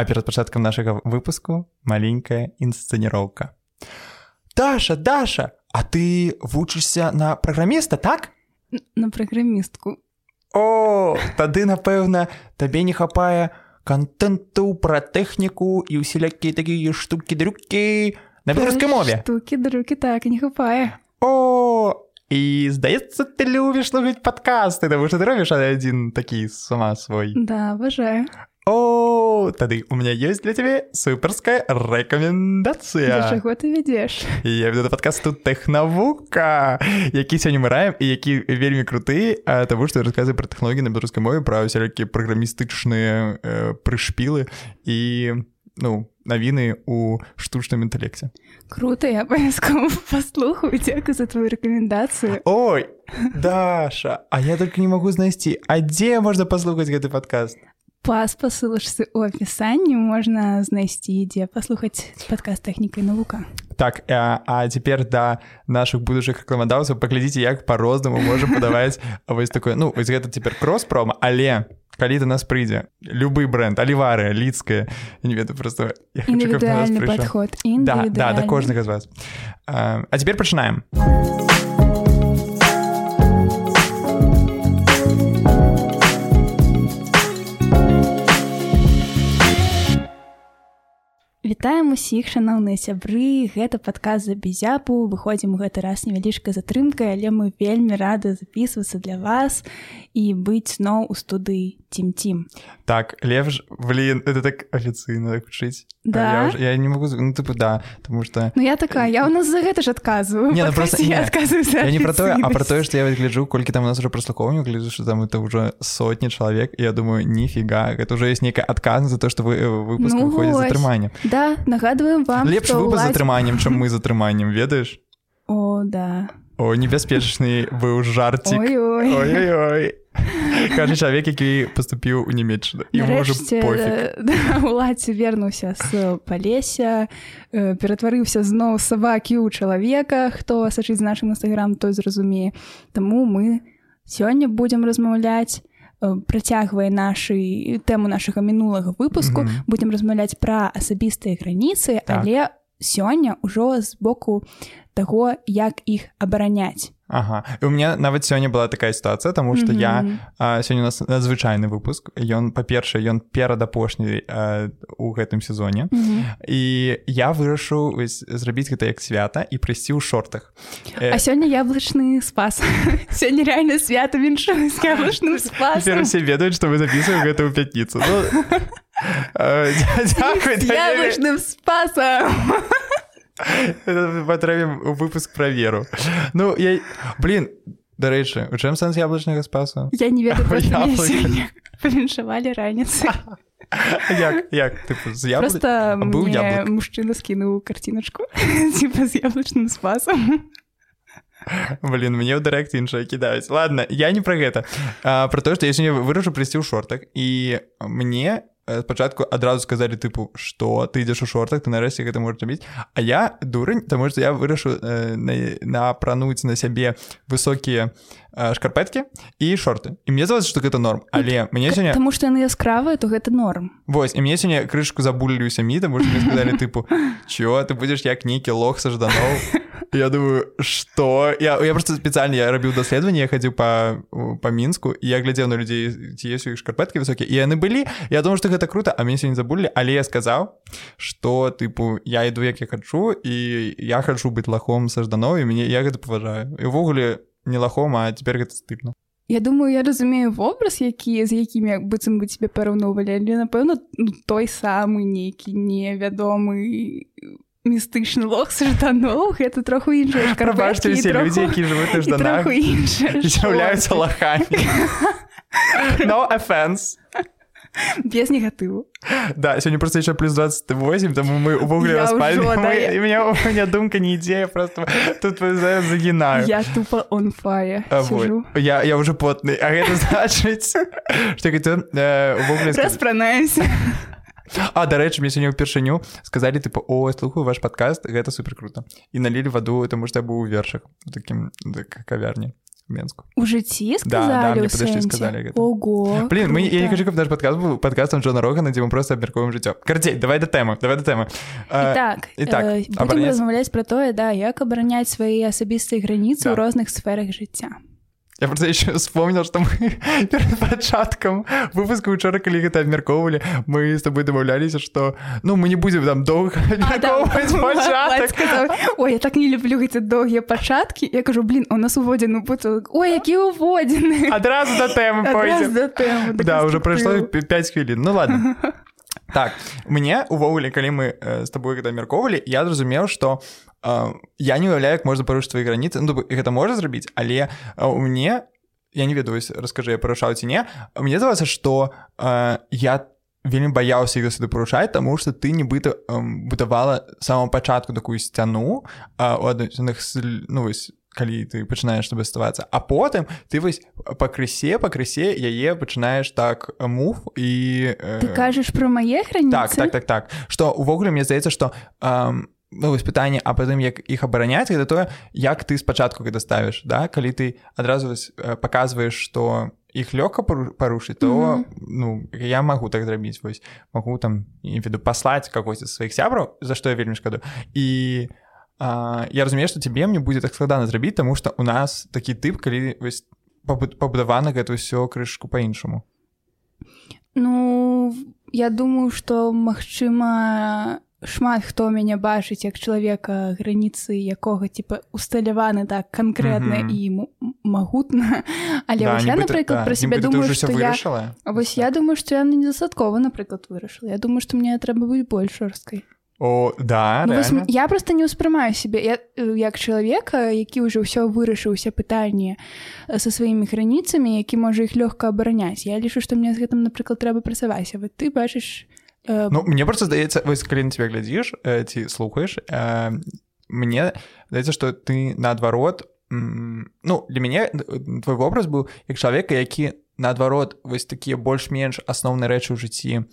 А перад пачаткам нашага выпуску маленькая інсцэніроўка. Даша, Даша, а ты вучышся на праграміста, так? На праграмістку. О, тады, напэўна, табе не хапае контенту пра тэхніку і ўсялякія такія штукі-дрюкі на беларускай мове. Штукі друкі так не хапае. О, і здаецца, ты любіш слухаць падкасты, таму што ты робіш адзін такі сама свой. Да, абажаю. О, тады у меня ёсць для цябе суперская Да рэкамендацыя. чаго ты вядзеш? Я веду да падкасту тэхнавука, які сёння мы раем і які вельмі круты, а таму што расказваю пра тэхналогіі на беларускай мове, пра усялякія праграмістычныя э, прышпілы і ну навіны ў штучным інтэлекце. Круто, я абавязкова паслухаю, дзякую за твою рэкамендацыю. Ой, Даша, а я только не магу знайсці, а дзе можна паслухаць гэты падкаст? Па спасылачцы ў апісанні можна знайсці, дзе паслухаць падкаст тэхніка і навука. Так, а, а цяпер да нашых будучых рэкламадаўцаў паглядзіце, як па-рознаму можа падаваць вось такое ну вось гэта цяпер кросс-прома, але калі да нас прыйдзе любы бренд алівары лідская не ведаю просто хочу, падход. да, да, да кожнага з вас. А, а цяпер пачынаем Вітаем усіх шаноўныя сябры. Гэта падказ за безяпу выходзім у гэты раз невялічкай затрымкай але мы вельмі рады записывацца для вас і быць зноў у студыі цім-цім так лепш блин это так афіцыйна так вчыць Да? я, ўжо- я не могу ну тыпу да потому что Ну я такая я ў нас за гэта ж адказваю Не, ну просто- не, адказваю Я не про тое, а про тое, што я вот гляджу, колькі там у нас уже праслухоўню, гляджу, што там это ўжо сотні чалавек, і я думаю, ніфіга, гэта ўжо ёсць нейкая адказна за то, што вы э, выпуск Ну выходзіць з вось. затрыманнем. Да нагадваем вам Лепш што выпуск з ўлад- затрыманнем, чым мы з затрыманнем, ведаеш? О да О, небяспечны быў жартик. Ой-ой. Ой-ой-ой. Кажа чалавек, які паступіў у нямецчыну. І можа уладзе вернуўся з палеся э, ператварыўся зноў сабакі ў чалавека хто сачыць нашым нстаграм той зразумее Таму мы сёння будзем размаўляць э, працягвае нашы тэму нашага мінулага выпуску Мгм. будзем размаўляць пра асабістыя граніцы Так. але сёння ўжо з боку таго як іх абараняць Ага. І у меня нават сёння была такая сітуацыя, таму што я Мгм. А, сёння у нас надзвычайны выпуск ён па-першае ён перадапошні у гэтым сезоне Мгм. і я вырашыў зрабіць гэта як свята і прыйсці ў шортах А сёння яблычны спас сёння реально свята віншую з яблычным Цяпер спасом усе ведаюць што вы записываем гэта ў пятніцу ну, Даніле. яблычным спасом Это патрэбім у выпуск пра веру. Ну я блин дарэчы у чым сэнс яблычнага спасу я не ведаю просто мяне Яблыка. сёння павіншавалі раніцы як як? Тыпу з яблык просто быў мне яблык. мужчына скінуў карціночку типа з яблычным спасом. Блин, мне ў дырэкце іншае кідаюць ладно я не пра гэта а, пра тое што я сёння вырашу прыйсці ў шортах і мне спачатку адразу сказалі тыпу што ты ідзеш у шортах? Ты нарэшце гэта можаш рабіць А я дурань таму што я вырашу э, на- напрануць на сябе высокія э, шкарпэткі і шорты. І мне здаваецца што гэта норм. Але мне сёння Таму што яны яскравыя то гэта норм. Вось і мне сёння крышку забулілі ў сям'і таму што мне сказалі тыпу чё ты будзеш як нейкі лох са жданоў я думаю что? Я, я просто спецыяльна я рабіў даследаванне я хадзіў па па мінску я глядзеў на людзей ці ёсць у іх шкарпэткі высокія і яны былі я думаю што гэта круто а мне сёння забулі але я сказаў что тыпу я іду як я хачу і я хачу быць лахом са жданоў і мне я гэта паважаю і ўвогуле не лахом а цяпер гэта стыпна Я думаю я разумею вобраз які з якімі як быццам бы цябе параўноўвалі але напэўна ну, той самы нейкі невядомы містычны лох са жданоў гэта троху іншая прабачце усе людзі які жывуць на жданах з'яўляюцца лахамі no offense без негатыву Да, сёння просто яшчэ плюс 28, таму мы увогуле распалі. ўжо, да, я- меня, у меня думка не ідзе, я просто тут за- загінаю. я тупо on fire А, вот. сижу Я, я уже потны, а гэта значыць, што я хотел э, А, дарэчы, мне сёння ўпершыню сказалі, типа, о, слухаю ваш падкаст, гэта супер круто. І налілі ваду, таму што я быў у вершах, у такім так, кавярні. Менску. У жыцці Да, да, сказалі мне падышлі, сказалі гэта. Ого Блин, мы, я не хочу, каб наш подкаст был подкастом Джона Рогана, дзе мы просто абмяркуем жыццё карцей давай да тэмы давай да тэмы І так, і так, э, будем абараняць- размаўляць пра тое да як абараняць свае асабістыя граніцы Да. ў розных сферах жыцця Я просто еще вспомнил, что мы перед пачаткам выпуска учора, калі гэта абмяркоўвалі, мы з тобой дамаўляліся, што ну мы не будзем там доўга абмяркоўваць пачатак. сказаў, Ой я так не люблю гэты доўгія пачаткі я кажу блин у нас уводзены бутылак Ой які уводзены Адразу да тэмы пойдзем. Да, уже прайшло 5 хвілін. Ну ладно. Так, мне увогуле, калі мы э, з табой гэта абмяркоўвалі, я зразумеў, што э, я не уяўляю, як можна парушыць твои граніцы. Ну, гэта можа зрабіць, але э, у мне я не ведаю, вось раскажы, я парушаў ці не. Мне здаваецца, што э, я вельмі баяўся іх сюды парушаць, таму што ты нібыта э, будавала самого пачатку такую сцяну э, у адных ну, вось, калі ты пачынаеш тебе ставацца а потым ты вось пакрысе пакрысе яе пачынаеш так мув і э, ты кажаш пра мае граніцы так так так так что увогуле мне здаецца что эм, ну, вось пытанне а потым як іх абараняць гэта тое як ты спачатку гэта ставіш да? Калі ты адразу вось, э, паказваеш что іх лёгка пару- парушыць то mm -hmm. ну я магу так зрабіць вось магу там веду паслаць какой-то сваіх сябраў за што я вельмі шкаду і а, я разумею што тебе мне будзе так складана зрабіць тому что у нас такі тып калі вось пабу- пабудавана гэта ўсё крышку по-іншаму Ну я думаю что магчыма шмат хто мяне бачыць як чалавека граніцы якога типа усталяваны так канкрэтна Мгм. і м- магутна. Але Да, вось я напрыклад да, нібыта ты думаю что ўсё я вось я думаю что я недастаткова напрыклад вырашыла. Я думаю что мне трэба быць больш жорсткай. О да Ну, вось я просто не ўспрымаю себе я, э, як чалавека які ўжо ўсё вырашыў усе пытанні э, са сваімі граніцамі які можа іх лёгка абараняць. Я лічу што мне з гэтым напрыклад трэба працаваць. А вот ты бачыш Ну мне просто здаецца вось калі на тебя глядзіш э, ці слухаеш э, мне здаецца что ты наадварот ну для мяне э, твой вобраз быў як чалавека які наадварот вось такія больш-менш асноўныя рэчы ў жыцці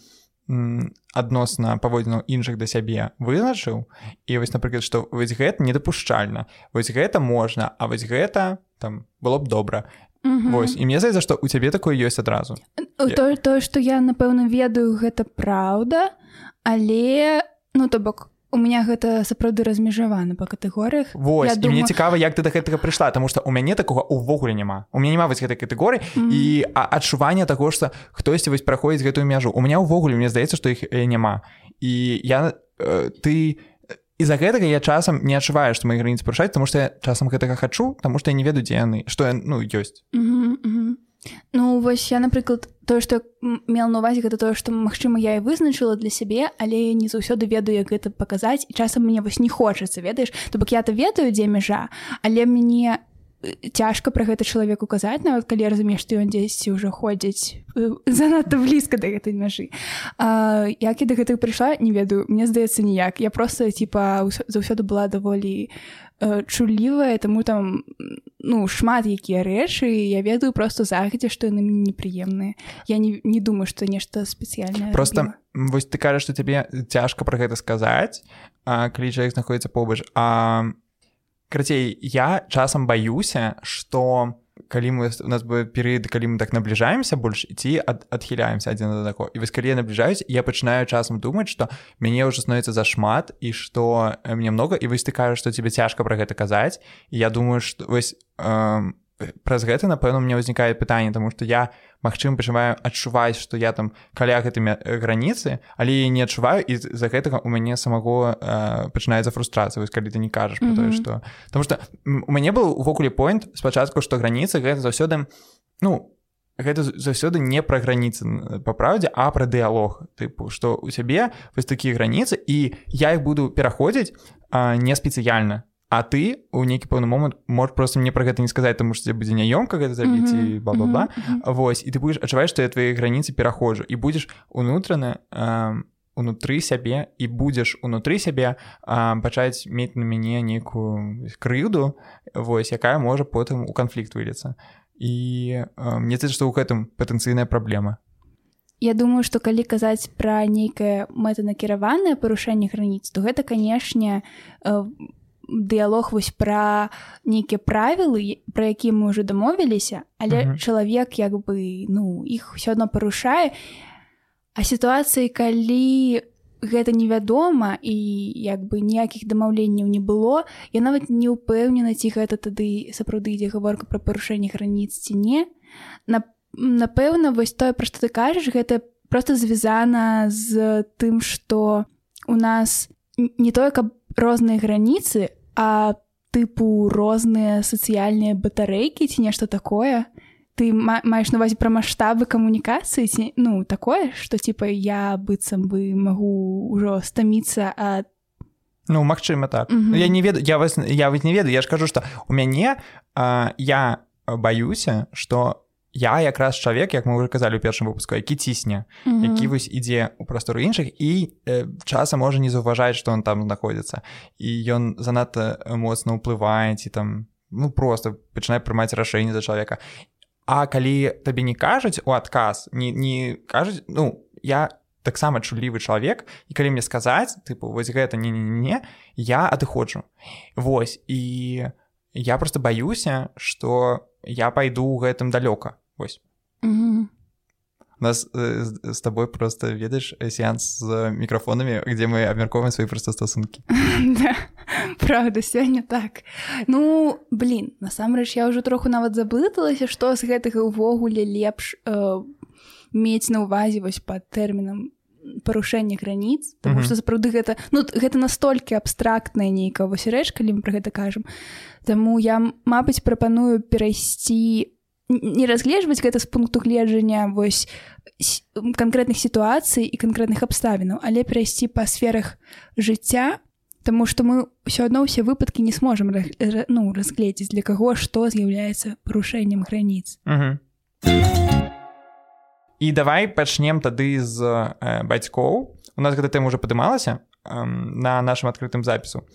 адносна паводзінаў іншых да сябе вызначыў. І вось напрыклад што вось гэта недапушчальна. Вось гэта можна а вось гэта там было б добра мгм. Вось. І мне здаецца што у цябе такое ёсць адразу. Э, то тое што я напэўна ведаю гэта праўда але ну то бок у меня гэта сапраўды размежавана па катэгорыях. Вось і мне думаю- цікава як ты да гэтага прыйшла тому что у мяне такога увогуле няма. У меня няма вось гэтай катэгорыі Мгм. і а, адчування таго што хтосьці вось праходзіць гэтую мяжу. У меня ўвогуле мне здаецца што іх няма. І я э, ты і-за гэтага я часам не адчуваю што мои граніцы парушаць тому что я часам гэтага хачу тому что я не ведаю дзе яны што я ну ёсць Мгм, мгм. Ну вось я напрыклад тое што м- мела на увазе гэта тое што магчыма я і вызначыла для сябе але не заўсёды ведаю як гэта паказаць і часам мне вось не хочацца ведаеш то бок я-то ведаю дзе мяжа але мне э, цяжка пра гэта чалавеку казаць нават калі я разумею што ён дзесьці ўжо ходзіць э, занадта блізка да гэтай мяжы. Як я да гэтых прыйшла не ведаю мне здаецца ніяк. Я просто типа ўсё- заўсёды была даволі э, чулівая таму там ну шмат якія рэчы я ведаю просто загадзя што яны мне непрыемныя. Я не, не думаю што нешта спецыяльнае просто рабіла. вось ты кажаш што табе цяжка пра гэта сказаць а, калі чалавек знаходіцца побач а карацей я часам баюся што калі мы у нас будет перыяд калі мы так набліжаемся больш ці ад, адхіляемся адзін да таго і вось калі я набліжаюсь я пачынаю часам думаць што мяне ўжо становіцца зашмат і што э, мне много. І вось ты кажаш што тебе цяжка пра гэта казаць і я думаю што вось э, праз гэта напэўна мне ўзнікае пытанне тому што я магчым пачынаю адчуваць што я там каля гэтымі э, граніцы але я не адчуваю і з-за гэтага у мяне самого э, пачынаецца фрустрацыя вось калі ты не кажаш про тое Мгм. што Таму што м, у мяне быў увогуле поинт спачатку што граніцы гэта заўсёды ну гэта заўсёды не пра граніцы па праўдзе а пра дыялог тыпу што у цябе вось такія граніцы і я іх буду пераходзіць а, не спецыяльна А ты у нейкі пэўны момант можаш просто мне пра гэта не сказаць тому што будзе няёмка гэта зрабіць і Мгм, бла-бла-бла. Мгм, мгм. Вось і ты будзеш адчуваць што я твае граніцы пераходжу і будзеш унутрана э, унутры сябе і будзеш унутры сябе э, пачаць мець на мяне нейкую крыўду вось якая можа потым у канфлікт вылецца і э, мне здаецца што ў гэтым патэнцыйная праблема Я думаю што калі казаць пра нейкае мэтанакіраванае парушэнне граніц то гэта канешне э, дыялог вось пра нейкія правілы пра якія мы ўжо дамовіліся але Мгм. чалавек як бы ну іх ўсё адно парушае а сітуацыі калі гэта невядома і як бы ніякіх дамаўленняў не было я нават не ўпэўнена ці гэта тады сапраўды ідзе гаворка пра парушэнне граніц ці не на напэўна вось тое пра што ты кажаш гэта просто звязана з тым што у нас не тое каб розныя граніцы а тыпу розныя сацыяльныя батарэйкі ці нешта такое ты ма- маеш на увазе пра маштабы камунікацыі ці ну такое што типа я быццам бы магу ўжо стаміцца ад Ну магчыма так Мгм. я не ведаю я вас я вас не ведаю я ж кажу что у мяне а, я баюся что я якраз чалавек як мы уже казалі у першым выпуску які цісне які вось ідзе ў прастору іншых і э, часам можа не заўважаць што он там знаходзіцца. І ён занадта моцна ўплывае ці там ну просто пачынае прымаць рашэнне за чалавека. А калі табе не кажуць у адказ не, не кажуць ну я таксама чулівы чалавек і калі мне сказаць тыпу вось гэта не, не, не, не я адыходжу. Вось і я просто баюся что я пайду ў гэтым далёка Вось Мгм. У нас э, з- з табой просто ведаеш э, сеанс з мікрафонамі где мы абмярковаем свае проста стасункі да, правда сёння так. Ну блин насамрэч я ўжо троху нават заблыталася што з гэтага ўвогуле лепш э, мець на ўвазе вось пад тэрмінам парушэння граніц Таму Мгм. што сапраўды гэта ну гэта настолькі абстрактная нейкая вось рэч калі мы пра гэта кажам Таму я мабыць прапаную перайсці не разгледжваць гэта з пункту гледжання вось канкрэтных сітуацый і канкрэтных абставінаў але перайсці па сферах жыцця Таму што мы ўсё адно ўсе выпадкі не сможам ну, разгледзець для каго што з'яўляецца парушэннем граніц. Мгм. І давай пачнем тады з э, бацькоў у нас гэта тэма уже падымалася э, на нашым адкрытым запісу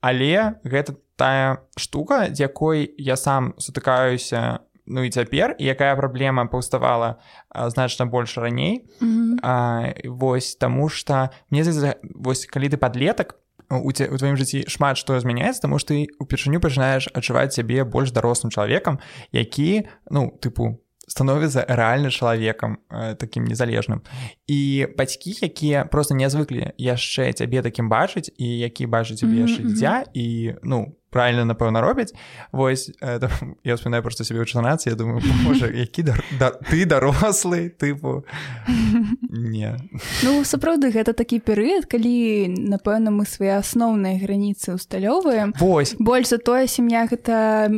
але гэта тая штука з якой я сам сутыкаюся ну і цяпер якая праблема паўставала а, значна больш раней. А, вось таму что мне вось калі ты падлетак у, ця- у тваім жыцці шмат што змяняецца таму што ты упершыню пачынаеш адчуваць сябе больш дарослым чалавекам які ну тыпу становіцца рэальна чалавекам э, такім незалежным. І бацькі якія просто не звыклі яшчэ цябе такім бачыць і які бачаць цябе Мгм, яшчэ мгм. дзіця і ну правильно напэўна робяць. Вось э, там, я вспоминаю просто сябе ў 14 я думаю можа які дар, да, ты дарослы тыпу не. Ну сапраўды гэта такі перыяд, калі напэўна мы свае асноўныя граніцы усталёўваем. Вось. Больш за тое сям'я гэта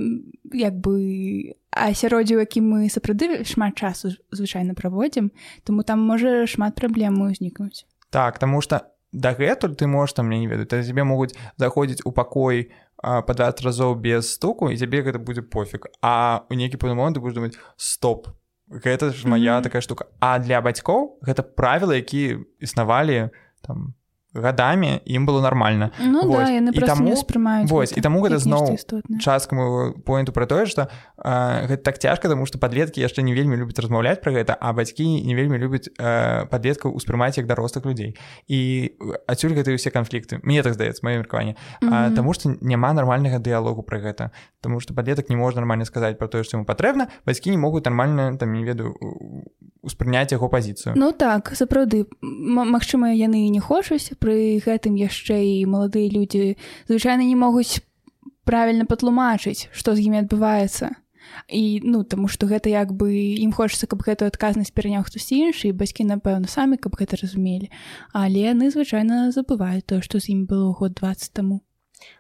як бы асяроддзе, у якім мы сапраўды шмат часу звычайна праводзім, Таму там можа шмат праблем узнікнуць. так таму что дагэтуль ты можаш там мне не ведаю тебе могуць заходзіць у пакой а, па 20 разоў без стуку і цябе гэта будзе пофіг а у нейкі пэўны момант ты будешь думаць стоп гэта ж моя Мгм. такая штука а для бацькоў гэта правілы якія існавалі там гадамі ім было нормально. Ну Вось. да, яны І таму- вось, і таму гэта зноў частка моего поинту про тое что э, гэта так цяжка тому что подлеткі яшчэ не вельмі любяць размаўляць про гэта а бацькі не вельмі любяць э, подлеткаў успрымаць як дарослых людзей і адсюль гэта ўсе канфлікты мне так здаецца маё меркаванне Мгм. Таму што няма нармальнага дыялогу пра гэта Таму што падлетак не можна нармальна сказаць пра тое што яму патрэбна бацькі не могуць нармальна там не ведаю успрыняць яго пазіцыю Ну так сапраўды М- Магчыма яны і не хочуць пры гэтым яшчэ і маладыя людзі звычайна не могуць правільна патлумачыць што з імі адбываецца. І ну таму што гэта як бы ім хочацца каб гэтую адказнасць пераняў хтосьці іншы і бацькі напэўна самі каб гэта разумелі. Але яны звычайна забываюць тое што з ім было год 20 таму.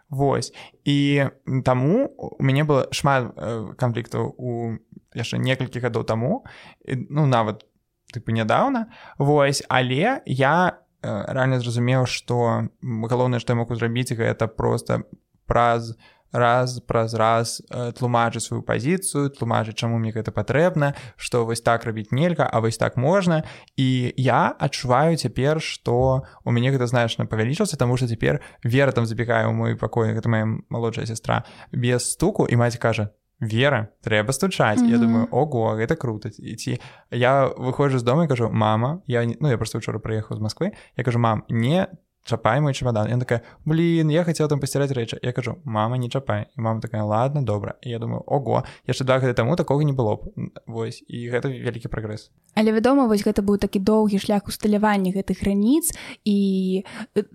Вось. І таму у мяне было шмат э, канфліктаў у яшчэ некалькі гадоў таму ну нават тыпу нядаўна. Вось. Але я э, рэальна зразумеў што галоўнае што я могу зрабіць гэта просто праз раз праз раз э, тлумачыць сваю пазіцыю тлумачыць чаму мне гэта патрэбна што вось так рабіць нельга а вось так можна і я адчуваю цяпер што у мяне гэта значна павялічылася таму што цяпер вера там забегае ў мой пакой гэта моя малодшая сестра без стуку і маці кажа вера трэба стучаць я Мгм. думаю ого гэта круто ці я выходжу з дома кажу мама я не- ну я просто учора прыехаў з Москвы. Я кажу мам не чапай мой чемодан я такая блин я хотела там пасціраць рэчы я кажу мама не чапай і мама такая ладно добра я думаю ого яшчэ два гады таму такога не было б вось і гэта вялікі прагрэс але вядома вось гэта быў такі доўгі шлях усталявання гэтых граніц і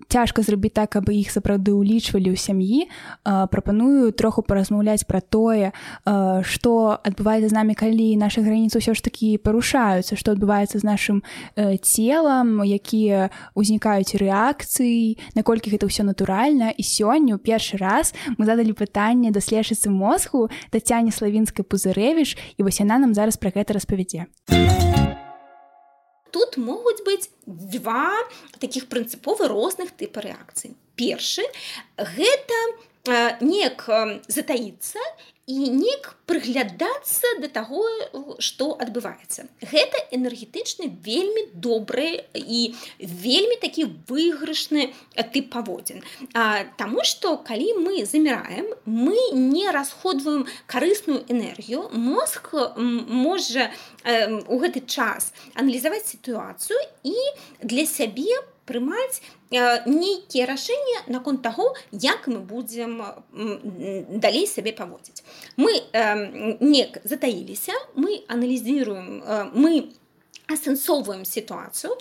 цяжка зрабіць так каб іх сапраўды ўлічвалі ў сям'і. Прапаную троху паразмаўляць пра тое што адбываецца з намі калі наша граніцы ўсё ж такі парушаюцца што адбываецца з нашым целам якія ўзнікаюць рэакцыі наколькі гэта ўсё натуральна і сёння ў першы раз мы задалі пытанне даследчыцы мозгу тацяне славінскай пузырэвіш і вось яна нам зараз пра гэта распавядзе. Тут могуць быць два таких прынцыпова розных тыпа рэакцый першы гэта неяк затаіцца і неяк прыглядацца да таго што адбываецца. Гэта энергетычны вельмі добры і вельмі такі выйгрышны тып паводзін. Таму што калі мы заміраем мы не расходваем карысную энергію мозг можа у гэты час аналізаваць сітуацыю і для сябе прымаць нейкія рашэнні наконт таго як мы будзем далей сабе паводзіць. Мы не затаіліся мы аналізіруем мы асэнсоўваем сітуацыю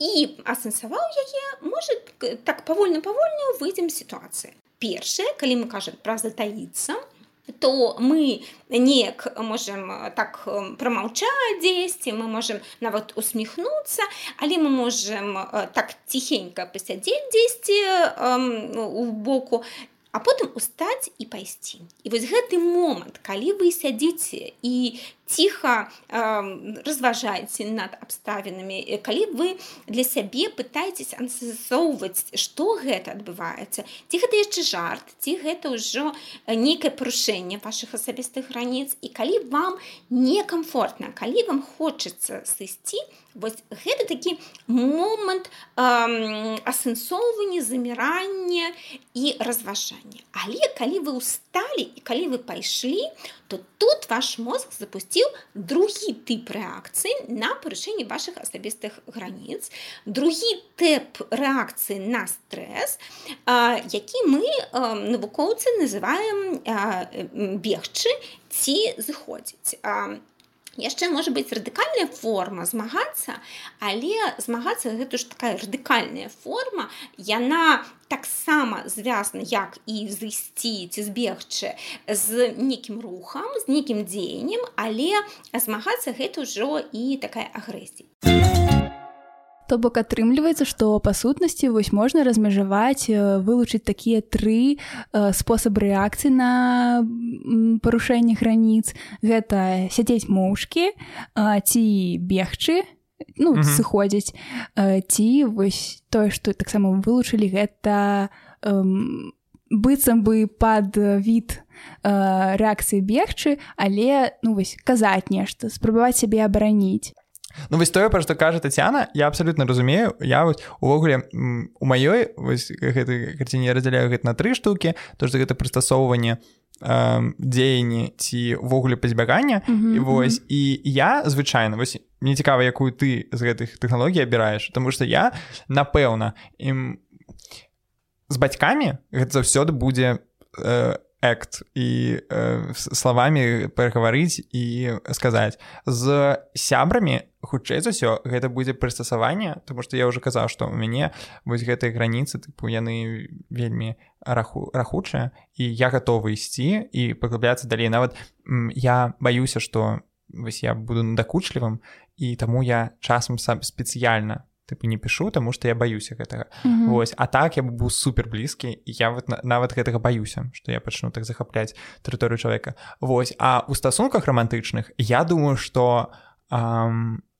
і асэнсаваў яе можа так павольна павольна выйдзем сітуацыі. Першае калі мы кажам пра затаіцца то мы неяк можем так прамаўчаць дзесьці мы можем нават усміхнуцца але мы можем так ціхенька пасядзець дзесьці у боку а потым устаць і пайсці і вось гэты момант калі вы сядзіце і ціха э, разважаеце над абставінамі калі вы для сябе пытаецесь ансоўваць што гэта адбываецца ці гэта яшчэ жарт ці гэта ўжо нейкае парушэнне ваших асабістых граніц і калі вам некамфортна калі вам хочацца сысці вось гэта такі момант асэнсоўвання замірання і разважання. Але калі вы усталі і калі вы пайшлі то тут ваш мозг запусціў другі тып рэакцыі на парушэнне ваших асабістых граніц другі тэп рэакцыі на стрэс які мы навукоўцы называем бегчы ці зыходзіць яшчэ можа быць радыкальная форма змагацца але змагацца гэта ж такая радыкальная форма. Яна таксама звязана як і зысці ці збегчы з нейкім рухам з нейкім дзеяннем але змагацца гэта ўжо і такая агрэсія То бок атрымліваецца, што па сутнасці вось можна размежаваць, вылучыць такія тры спосабы рэакцыі на парушэнне граніц. Гэта сядзець моўшкі ці бегчы, ну, mm -hmm. сыходзіць ці вось тое, што таксама вылучылі гэта эм, быццам бы пад від рэакцыі бегчы, але ну, вось казаць нешта, спрабаваць сябе абараніць. Ну вось тое пра што кажа Тацяна я абсалютна разумею. Я вось увогуле у маёй гэтай карціне раздзяляю гэта на тры штукі. То што гэта прыстасоўванне дзеянні ці ўвогуле пазбягання. Mm -hmm. і вось і я звычайна вось мне цікава якую ты з гэтых тэхналогій абіраеш Таму што я напэўна ім з бацькамі гэта заўсёды будзе э, экт і э, словамі перагаварыць і сказаць з сябрамі хутчэй за ўсё гэта будзе прыстасаванне тому что я уже казаў што у мяне вось гэтыя граніцы тыпу яны вельмі раху рахучыя і я готовы ісці і паглыбляцца далей нават я баюся что вось я буду надакучлівым і таму я часам сам спецыяльна тыпу не пішу таму што я баюся гэтага mm -hmm. Вось а так я быў супер блізкі я вот нават гэтага баюся што я пачну так захапляць тэрыторыю чалавека Вось а у стасунках романтычных я думаю што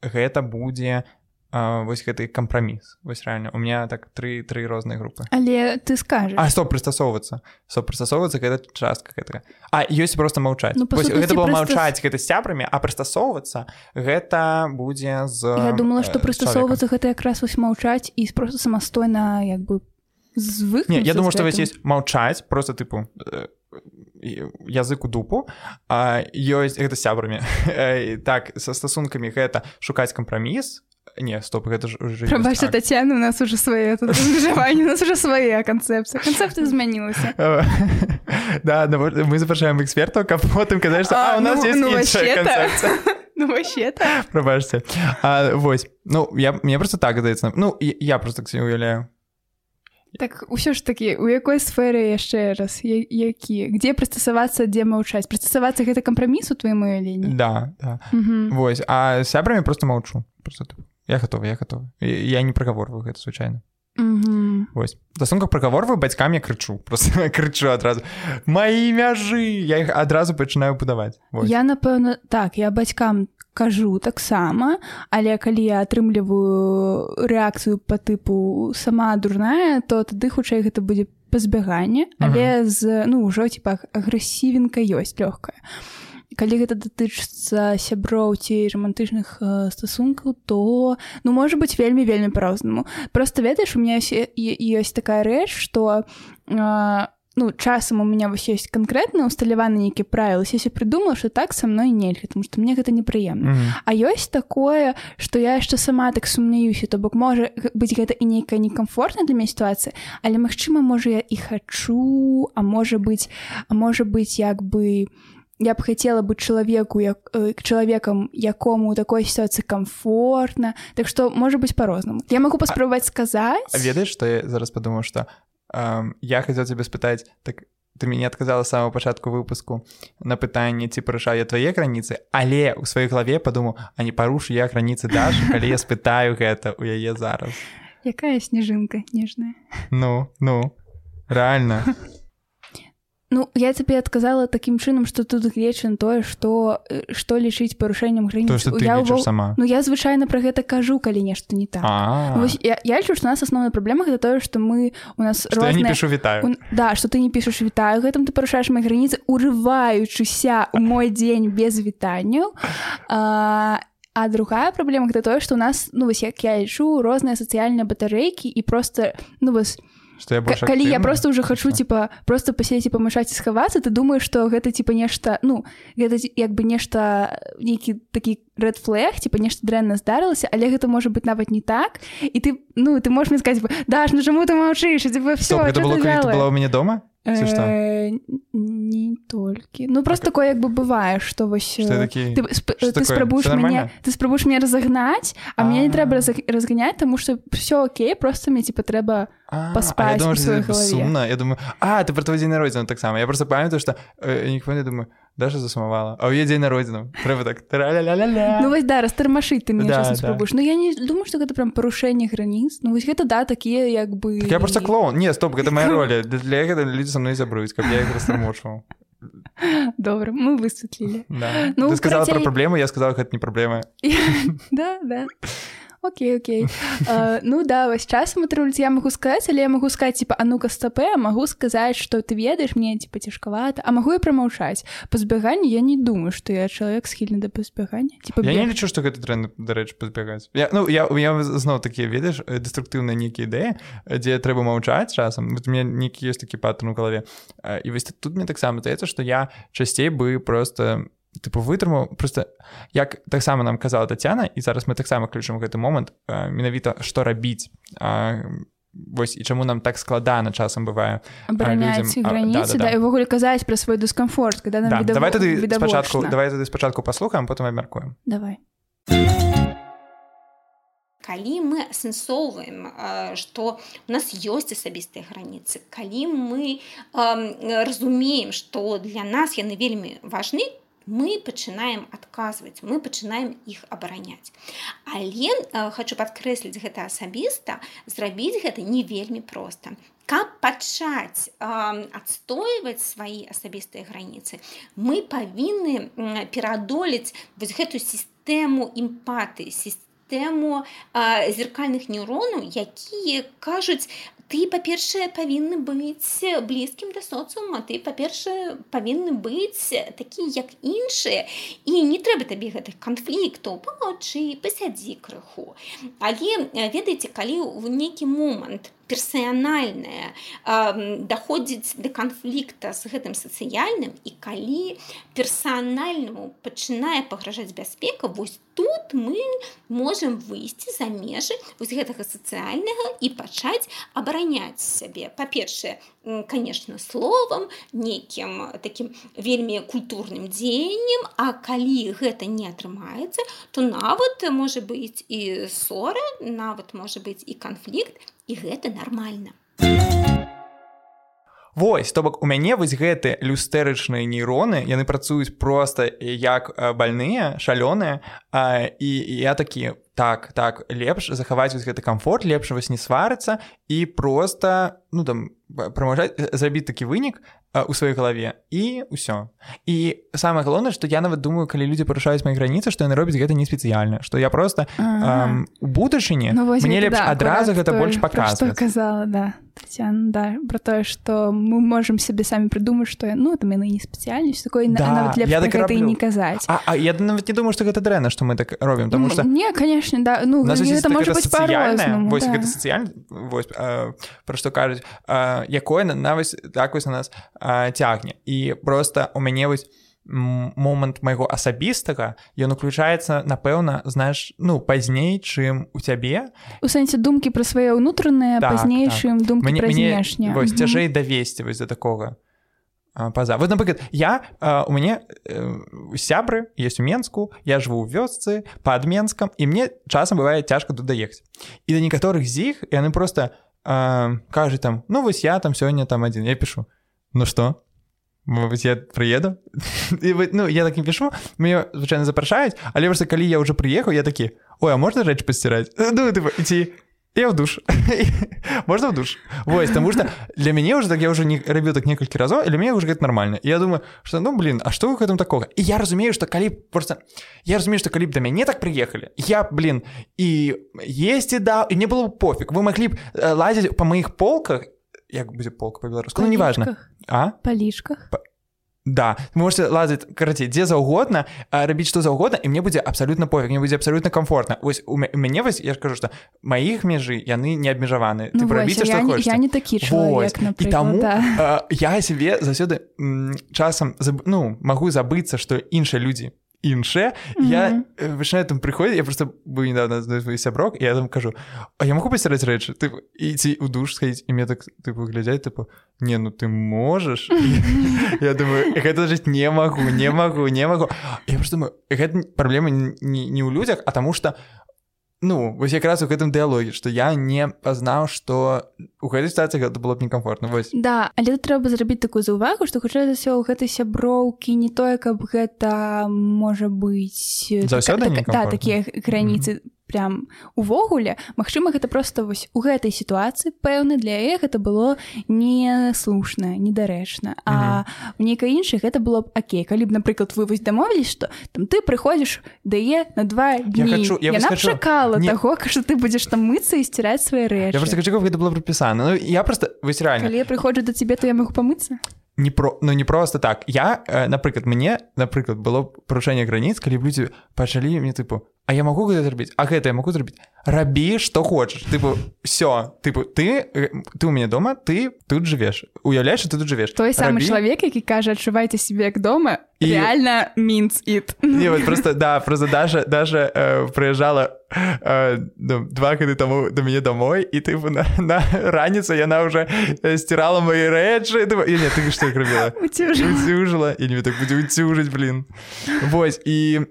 гэта будзе вось гэты кампраміс. Вось реально у меня так тры тры розныя групы. Але ты скажешь А што прыстасоўвацца. Со прыстасоўвацца гэта частка гэтага. А ёсць просто маўчаць. Ну, гэта было маўчаць гэта сябрамі а прыстасоўвацца гэта будзе з Я думала што прыстасоўвацца гэта якраз вось маўчаць і просто самастойна як бы звык я думаю што вось есть маўчаць просто тыпу язык у дупу. Ёсць гэта сябрамі так са стасункамі гэта шукаць кампраміс не стоп гэта ж уже Прабачце Тацяна у нас уже свае размежаванні у нас уже свае канцэпцыі канцэпты змянілася да нават- мы запрашаем экспертаў каб потым казаць што А, а, у нас ну- есть ну, іншая вообще-то. канцэпцыя Ну вообще так прабачце а, вось ну я мне просто так здаецца ну я, я просто так себе уяўляю Так ўсё ж такі у якой сферы яшчэ раз? Я- які где прыстасавацца дзе маўчаць прыстасавацца гэта кампраміс у тваім уяўленні да да. Мгм. Вось а сябрамі просто маўчу просто так. Я готова я готова я не прагаворваю гэта звычайна Мгм. Вось стасунках прагаворваю бацькам я крычу просто крычу адразу маі мяжы я іх адразу пачынаю будаваць. Я напэўна так я бацькам кажу таксама але калі я атрымліваю рэакцыю по тыпу сама дурная то тады хутчэй гэта будзе пазбяганне. Але з ну ўжо типа агрэсівенка ёсць лёгкая калі гэта датычыцца сяброў ці романтычных э, стасункаў то ну можа быть вельмі вельмі па-рознаму. Просто ведаеш у меня ёсць, такая рэч что э, ну часам у меня вось ёсць канкрэтна усталяваны нейкі правілы я придумала что так со мной нельга потому что мне гэта непрыемна Мгм. А ёсць такое што я яшчэ сама так сумняюся то бок можа быць гэта і нейкая некамфортная для мяне сітуацыя але магчыма можа я і хачу а можа быць а можа быць як бы я б хацела быць чалавеку як э, чалавекам якому у такой сітуацыі комфортна так што можа быць по-рознаму я могу паспрабаваць сказаць А ведаеш што я зараз падумаў што эм, я хацеў цябе спытаць так ты мяне адказала самого пачатку выпуску на пытанне ці парушаю я твае граніцы але ў сваёй галаве падумаў а не парушу я граніцы даш калі я спытаю гэта у яе зараз якая снежынка нежная. Ну ну реально Ну я табе адказала такім чынам што тут глечын тое што э, што лічыць парушэннем граніц я ўвол- сама. Ну я звычайна пра гэта кажу калі нешта не так. Вось я, я лічу што у нас асноўная праблема гэта тое што мы у нас розныя пішу вітаю У- Да, што ты не пішаш вітаю гэтым ты парушаеш мои граніцы урываючыся ў мой дзень без вітанняў а, а другая праблема гэта тое што у нас ну вось як я лічу розныя сацыяльныя батарэйкі і просто ну вось што я К- больш калі я просто уже хочу типа просто пасець і памашаць і схавацца ты думаеш что гэта типа нешта ну гэта як бы нешта нейкі такі red флэг типа нешта дрэнна здарылася але гэта можа быть нават не так. І ты ну ты можешь мне сказать даш ну чаму ты маўчыш все было была ў мяне дома ці што Э, не толькі ну просто такое як бы бывае что вось Што э, такі- ты, сп- Што ты спрабуеш мяне ты спрабуеш мяне разагнаць а мне не А. трэба разганяць тому что все окей просто мне типа трэба А, паспаць а сумна я думаю а ты про твой дзень народзіну таксама я просто памятаю што э, ніхто не думаю даже засумавала а ў яе дзень народзіну трэба так. Ну вось да растармашыць ты мне Да, да. спрабуеш Ну я не думаю што гэта прям парушэнне граніц Ну вось гэта да такія як бы Так я просто клоун. Не стоп гэта моя роля для гэта людзі са мной забруюць каб я іх растармочваў добра мы высветлілі да. Ну, ты сказала карацей- про праблему я сказала гэта не праблема да да Окей, окей. Uh, ну да, вось часам атрымліваецца я магу сказаць, але я магу сказаць типа а ну-ка стапе, магу сказаць, што ты ведаеш мне типа цяжкавата, а магу і прамаўчаць. Па збяганні я не думаю, што я чалавек схільны да пазбягання. Типа я не бег- лічу што гэта дрэнна дарэчы пазбягаць я ну я я зноў такія ведаеш э, дэструктыўныя нейкія ідэі э, дзе трэба маўчаць часам вот у меня нейкі ёсць такі паттерн у галаве Э, і вось тут мне таксама здаецца што я часцей бы просто тыпу вытрымаў просто як таксама нам казала Тацяна і зараз мы таксама ключым гэты момант э, менавіта што рабіць а, Вось і чаму нам так складана часам бывае граніцы, да-да-да. да, і ўвогуле казаць пра свой дыскамфорт, когда нам да, відаво- давай тады спачатку давай тады спачатку паслухаем потым абмяркуем Давай. калі мы асэнсоўваем што у нас ёсць асабістыя граніцы калі мы э, разумеем што для нас яны вельмі важны мы пачынаем адказваць мы пачынаем іх абараняць. Але э, хочу падкрэсліць гэта асабіста зрабіць гэта не вельмі проста. Каб пачаць э, адстойваць свае асабістыя граніцы мы павінны м, пераадолець вось гэту сістэму імпаты сістэму тэму зеркальных нейронаў якія кажуць ты па-першае павінны быць блізкім да соцыума ты па-першае павінны быць такі як іншыя і не трэба табе гэтых канфліктаў памаўчы пасядзі крыху. Але ведаеце калі ў нейкі момант персанальнае даходзіць да канфлікта з гэтым сацыяльным і калі персанальнаму пачынае пагражаць бяспека вось тут мы можемм выйсці за межы вось гэтага сацыяльнага і пачаць абараняць сябе. Па-першае конечно словам некім таким вельмі культурным дзеяннем а калі гэта не атрымаецца то нават можа быць і ссора нават можа быць і канфлікт і гэта нормально Вось то бок у мяне вось гэты люстэрычныя нейроны яны працуюць проста як больныя шалёныя і я такі так так лепш захаваць вось гэты комфорт лепш вось не сварыцца і просто ну там прамажаць зрабіць такі вынік у сваёй галаве і ўсё і самое галоўнае што я нават думаю калі людзі парушаюць мои граніцы што яны робяць гэта не спецыяльна што я просто у будучыні ну, мне лепш да, адразу гэта больш паказва казала да Татьяна, да про тое что мы можем себе самі придумаць что ну там яны не спецыяльнасць такой да, я так гэта і не казаць а, а я нават не думаю что гэта дрэнна что мы так робім тому что не конечно да ну гэта можа быть вось да. гэта сацыяльна про што кажуць якое на вось так вось на нас цягне. І просто у мяне вось момант майго асабістага ён уключаецца напэўна знаеш ну пазней чым у цябе. У сэнсе думкі пра свае ўнутраныя так, пазнейшым так. думкі мне вось цяжэй давесці вось да такога паза. Вот напрыклад я а, у мяне э, сябры есть у менску я жыву ў вёсцы под менскам і мне часам бывае цяжка тут даехаць. І да некаторых з іх яны просто кажуць там ну вось я там сёння там адзін я пишу ну что Мабыць, я прыеду і ну я так не пішу мне звычайна запрашаюць але просто калі я уже прыехаў я такі ой а можна рэч пасціраць ну, ці я в душ. Можна в душ? Вось таму что для мяне уже так я уже не рабіў так некалькі разоў для мяне уже гэта нормально. Я думаю что ну блин А что вы гэтым такога і я разумею что калі просто я разумею что калі б да мяне так прыехалі я блин і есть і да і не было пофиг. Вы маглі б лазіць по маіх полках як будзе полк па-беларуску ну, неважно. А? Па лішках па... Да. Можете лазаць карацей дзе заўгодна рабіць што заўгодна і мне будзе абсалютна пофіг мне будзе абсалютна комфортна вось у мяне вось я ж кажу што маіх межы яны не абмежаваны ну, рабіце я, не, я не такі чалавек, і таму да. я сябе заўсёды часам ну магу забыцца што іншыя людзі іншае я вышаю там прыходзі я просто быў недавно свой сяброк я там кажу А я могу пасяраць рэчы ты ідці у душ сходіць і мне так ты выглядзяць тыпу не ну ты можаш я думаю гэта жыць не магу не магу не магу я просто думаю гэта праблема не ў людзях а таму что ну вось якраз у гэтым дыялогі што я не пазнаў што у гэтай сітуацыі гэта было б некамфортна вось да але трэба зрабіць такую заўвагу што хутчэй за ўсё ў гэтай сяброўкі не тое каб гэта можа быць заўсёды так, так, да, такія граніцы mm -hmm прям увогуле. Мачыма гэта просто вось у гэтай сітуацыі пэўны для іх это было не слушна недарэчна. А у нейкай іншай гэта было б Окей калі б напрыклад вы вось дамовілись что там ты прыходзіш дае на два дні. чакала таго что ты будзеш там мыцца і сціраць свае рэчы. Гэта было прапісана Ну я просто вось реально. Я прыходжу до цябе то я могу памыцца? Не про ну не просто так. Я э, напрыклад мне напрыклад было парушэнне граніц калі людзі пачалі мне тыпу А я могу гэта зрабіць А гэта я могу зрабіць рабі што хочаш тыпу все тыпу ты э, ты у мяне дома ты тут жывеш уяўляеш ты тут жывеш той самы чалавек які кажа адчувайце себе як дома і реально мінц ит вот просто да просто даже даже э, прыязджала э, ну, два гады таму до мяне домой і ты на, на раніца яна уже э, сцірала мои рэчы не ты што рабіла уцюжила і не так будзе уцюжыць блин. Вось і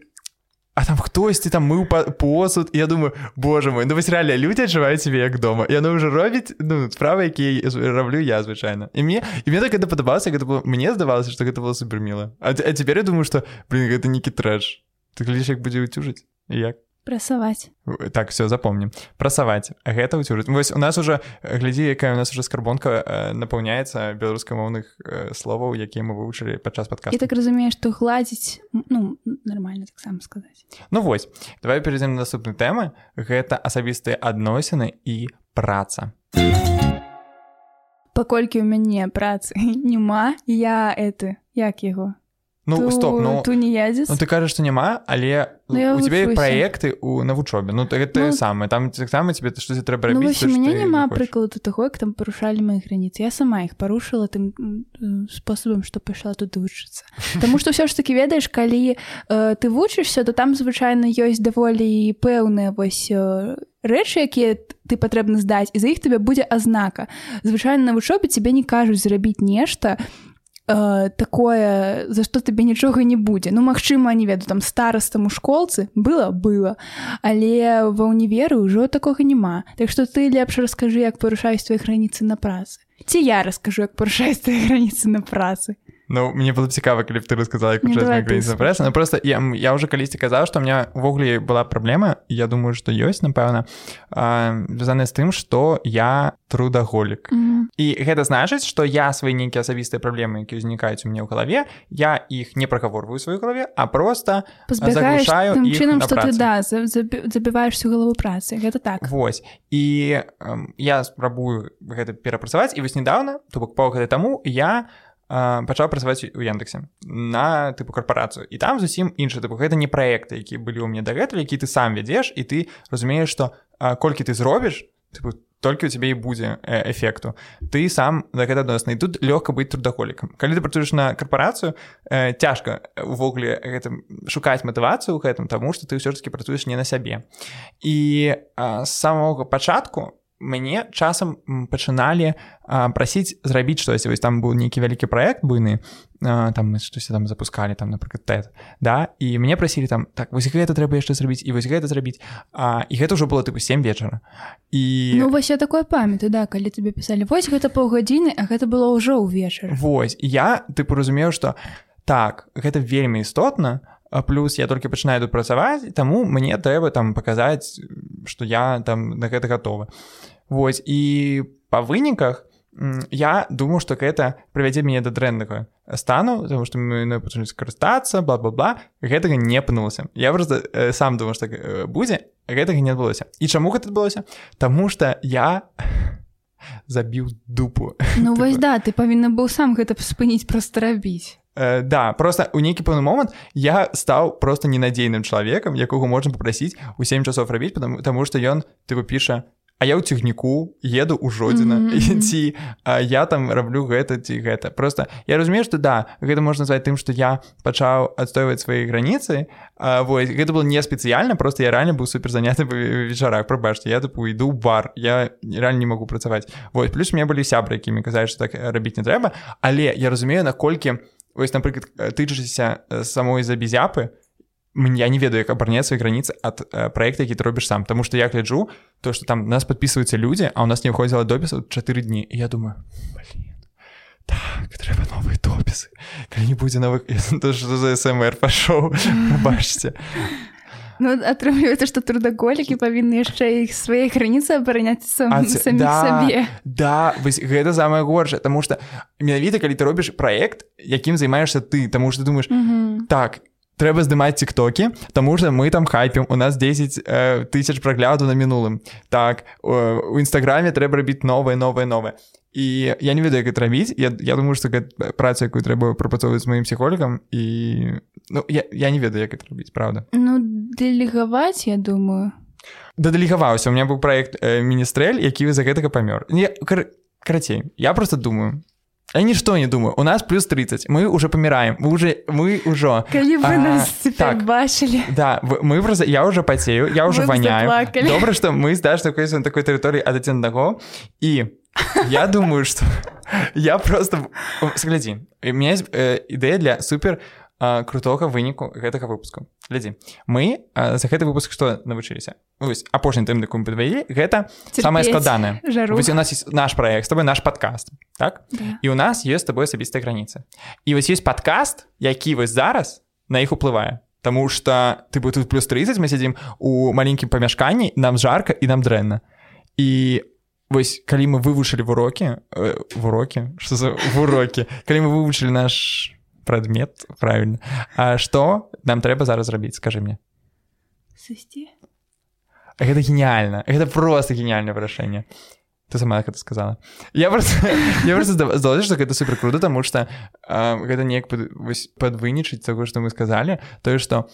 А там хтосьці там мыў посуд? Я думаю Боже мой ну вось реально людзі адчуваюць себе як дома яно ўжо робіць ну справа якія раблю я звычайна і мне і мне так это падабалася гэта было мне здавалася што гэта было суперміла А, а цяпер я думаю што блин гэта некі трэш. Ты глядзіш як будзе уцюжыць як прасаваць. Так все запомнім прасаваць. Гэта ўцюжыць. Вось у нас уже глядзі якая у нас уже скарбонка э, напаўняецца беларускамоўных э, словаў якія мы вывучылі падчас падка так разумею што гладзіць ну нормально таксама сказаць. Ну вось давай перейдзем на наступны тэмы гэта асабістыя адносіны і праца. Паколькі ў мяне працы няма я это як яго Ну ту, стоп ну ту не ядзец Ну ты кажаш што няма але Ну, у вучуся. праекты у на вучобе ну так Ну, самае там таксама тебе штось трэба Ну, рабіць вось у то, што мяне няма прыкладу таго як там парушалі мои граніцы я сама іх парушыла тым э, спосабам што пайшла туды вучыцца Таму што ўсё ж таки ведаеш калі э, ты вучышся то там звычайна ёсць даволі пэўныя вось э, рэчы якія ты патрэбна здаць і за іх тебе будзе азнака. Звычайна на вучобе тебе не кажуць зрабіць нешта э, такое за што табе нічога не будзе ну магчыма не веду там старастам у школцы было было але ва ўніверы ўжо такога няма Так што ты лепш раскажы як парушаюць твои граніцы на працы ці я раскажу як парушаюць твои граніцы на працы Ну мне было цікава калі б ты на ты граніцы прэса Ну просто я, я уже калісьці казаў што у меня увогуле была праблема я думаю што ёсць напэўна звязаная з тым што я трудаголік. І гэта значыць што я свае нейкія асабістыя праблемы які ўзнікаюць у мяне ў галаве я іх не прагаворваю у сваёй галаве а просто заглушаю чынам на што ты да за- забі- забіваеш всю галаву працы. Гэта так. Вось. І эм, я спрабую гэта перапрацаваць. І вось недавно то бок паўгады таму я э, пачаў працаваць у Яндексе на тыпу карпорацыю і там зусім іншы тыпу гэта не праекты які былі ў мне дагэтуль які ты сам вядзеш і ты разумееш што э, колькі ты зробіш тыпу, толькі у цябе і будзе э, эфекту. Ты сам да гэта адносны і тут лёгка быць трудахолікам. Калі ты працуеш на карпорацыю э, цяжка увогуле гэтым шукаць матывацыю ў гэтым таму што ты ўсё ж таки працуеш не на сябе. І а, з самога пачатку мяне часам пачыналі прасіць зрабіць штосьці. Вось там быў нейкі вялікі праект буйны там мы штосьці там запускалі там напрыклад тэт да і мне прасілі там так вось гэта трэба яшчэ зрабіць і вось гэта зрабіць а, і гэта ўжо было тыпу 7 вечара. І Ну вось я такое памятаю да калі тебе пісалі вось гэта паўгадзіны а гэта было ўжо ўвечар Вось я тыпу разумеў што так гэта вельмі істотна плюс я толькі пачынаю тут працаваць таму мне трэба там паказаць што я там на гэта гатовы Вось і па выніках я думаю што гэта прывядзе мяне да дрэннага стану тому што мы ну, пачалі скарыстацца бла-бла-бла. Гэтага не апынулася я просто э, сам думаю што э, будзе гэтага не адбылося і чаму гэта адбылося Таму што я забіў дупу. Ну вось да ты павінна быў сам гэта спыніць проста рабіць Э, да просто у нейкі пэўны момант я стаў просто ненадзейным чалавекам якога можна попрасіць у 7 часов рабіць потому, потому что ён тыпу піша а я ў цягніку еду ў жодзіна Мгм, мгм. ці а, я там раблю гэта ці гэта просто я разумею что да гэта можна назваць тым что я пачаў адстойваць свае граніцы а, вось гэта было не спецыяльна просто я ранее быў супер заняты па вечарах прабачце я тыпу іду ў бар я реально не могу працаваць вось плюс у меня былі сябры якімі казаць что так э, рабіць не трэба але я разумею наколькі вось напрыклад тычышся самой забізяпы я не ведаю як абарняць свае граніцы ад э, проекта які ты робіш сам. Тому что я гляджу то что там нас подписываются людзі а у нас не ўходзіла допісу 4 дні я думаю блин, так трэба новыя допісы калі не будзе новых за смр пашоў бачце Ну атрымліваецца што трудаголікі павінны яшчэ іх свае граніцы абараняць сам, А самі да. сабе Да вось гэта самае горшае тому что менавіта калі ты робіш проект якім займаешься ты. Тому что ты думаешь Мгм. так трэба здымаць тиктоки тому что мы там хайпем у нас 10 э, тысяч прагляду на мінулым так у нстаграме трэба рабіць новое новое новое і я не ведаю як это рабіць я, я думаю что праца якую трэба прапрацоўваць з маім псіхолікам і ну я, я не ведаю як это рабіць правда. Ну дэлегаваць я думаю. Дадалігаваўся у меня быў проект э, міністрэль які за гэтага памёр не кар... карацей я просто думаю я нішто не думаю у нас плюс 30 мы уже паміраем мы уже мы ўжо калі вы А, нас цяпер так. бачылі Да, мы просто я уже потею, я уже б воняю. заплакали. Добро, что мы с Дашей находимся на такой территории от один одного. И я думаю, что я просто... Гляди, у меня есть э, идея для супер э, крутого выніку гэтага выпуску. Гляди, мы э, за гэты выпуск што навучыліся? Вось, апошні тым, мы падвялі, гэта самае Цярпець складанае. Вось у нас есть наш проект, тобой наш подкаст, так? Да. і у нас ёсць тобой асабістая граніца і вось ёсць падкаст які вось зараз на іх уплывае Таму что ты бы тут плюс 30 мы сядзім у маленькім памяшканні нам жарка і нам дрэнна і вось калі мы вывучылі в урокі э, в урокі что за в урокі калі мы вывучылі наш прадмет правильно. А что нам трэба зараз зрабіць скажи мне сысці гэта гениальна гэта просто гениальное вырашэнне ты сама это сказала. Я просто я просто здалася что гэта супер круто тому что гэта неяк подвынічыць того что мы сказали тое что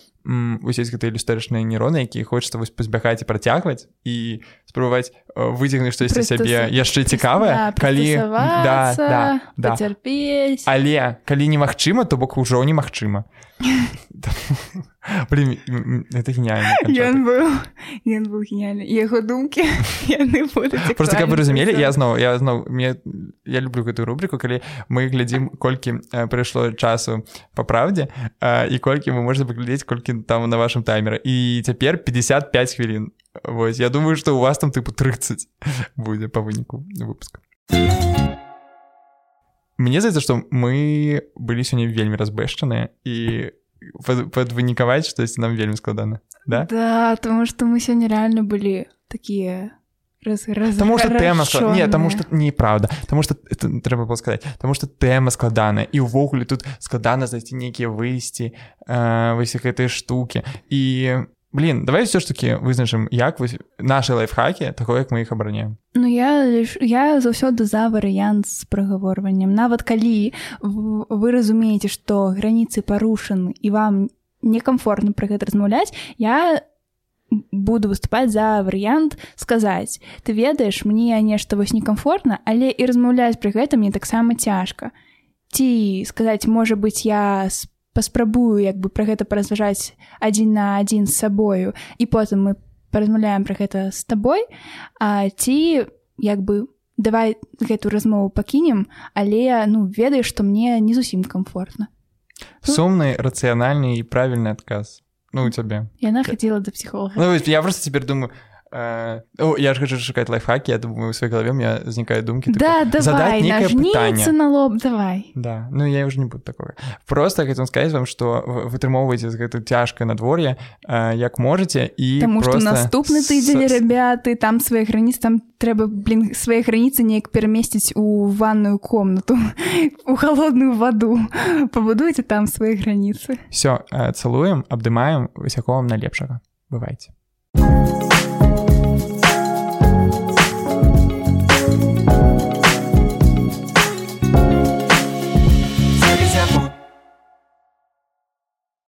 усесь гэта ілюстарычныя нейроны якія хочется вось пазбягаць і працягваць і спрабаваць выцягнуць штосьці сябе яшчэ цікавае калі да, да, да. цярпець але калі немагчыма то бок ужо немагчыма. Блин, это гениально. Ён быў ён быў гениальны яго думкі яны просто каб вы разумелі я зноў я зноў мне я люблю гэтую рубрику калі мы глядзім колькі прыйшло часу по правдзе і колькі вы можете паглядзець колькі там на вашем таймеры і цяпер 55 хвілін Вось я думаю что у вас там тыпу 30 будзе по выніку выпуска. Мне здаецца што мы былі сёння вельмі разбэшчаныя і падвынікаваць штось нам вельмі складана да? Да тому что мы сёння реально былі такія Таму что тэма не таму что неправда. Таму это трэба было сказаць Таму что тэма складаная і ўвогуле тут складана знайсці нейкія выйсці э, вось гэтыя штукі і блин давай все ж таки вызначым як вось наши лайфхакі таго як мы іх абараняем Ну я я заўсёды за варыянт з прагаворваннем нават калі вы разумееце што граніцы парушаны і вам некамфортна пра гэта размаўляць я буду выступаць за варыянт сказаць ты ведаеш мне нешта вось некамфортна але і размаўляць пры гэта мне таксама цяжка ці сказаць можа быть я паспрабую як бы пра гэта паразважаць адзін на адзін з сабою і потым мы паразмаўляем пра гэта з табой а ці як бы давай гэту размову пакінем але ну ведаеш што мне не зусім комфортна сумны рацыянальны і правільны адказ ну у цябе яна хацела да псіхолога ну, я просто цяпер думаю Э, О, я ж хочу шукаць лайфхакі я думаю у сваёй галаве мне знікаюць думкі да, давай на лоб давай. Да ну я уже не буду такое просто хочу сказать вам что вытрымоўваеце з гэту цяжкае надвор'е э, як можете і Таму просто... что наступны тыдзень ребяты там свае граніцы там трэба блин свае граніцы неяк перамесціць у ванную комнату у холодную ваду пабудуйте там свае граніцы все э, цалуем абдымаем высяком на лепшага бывайце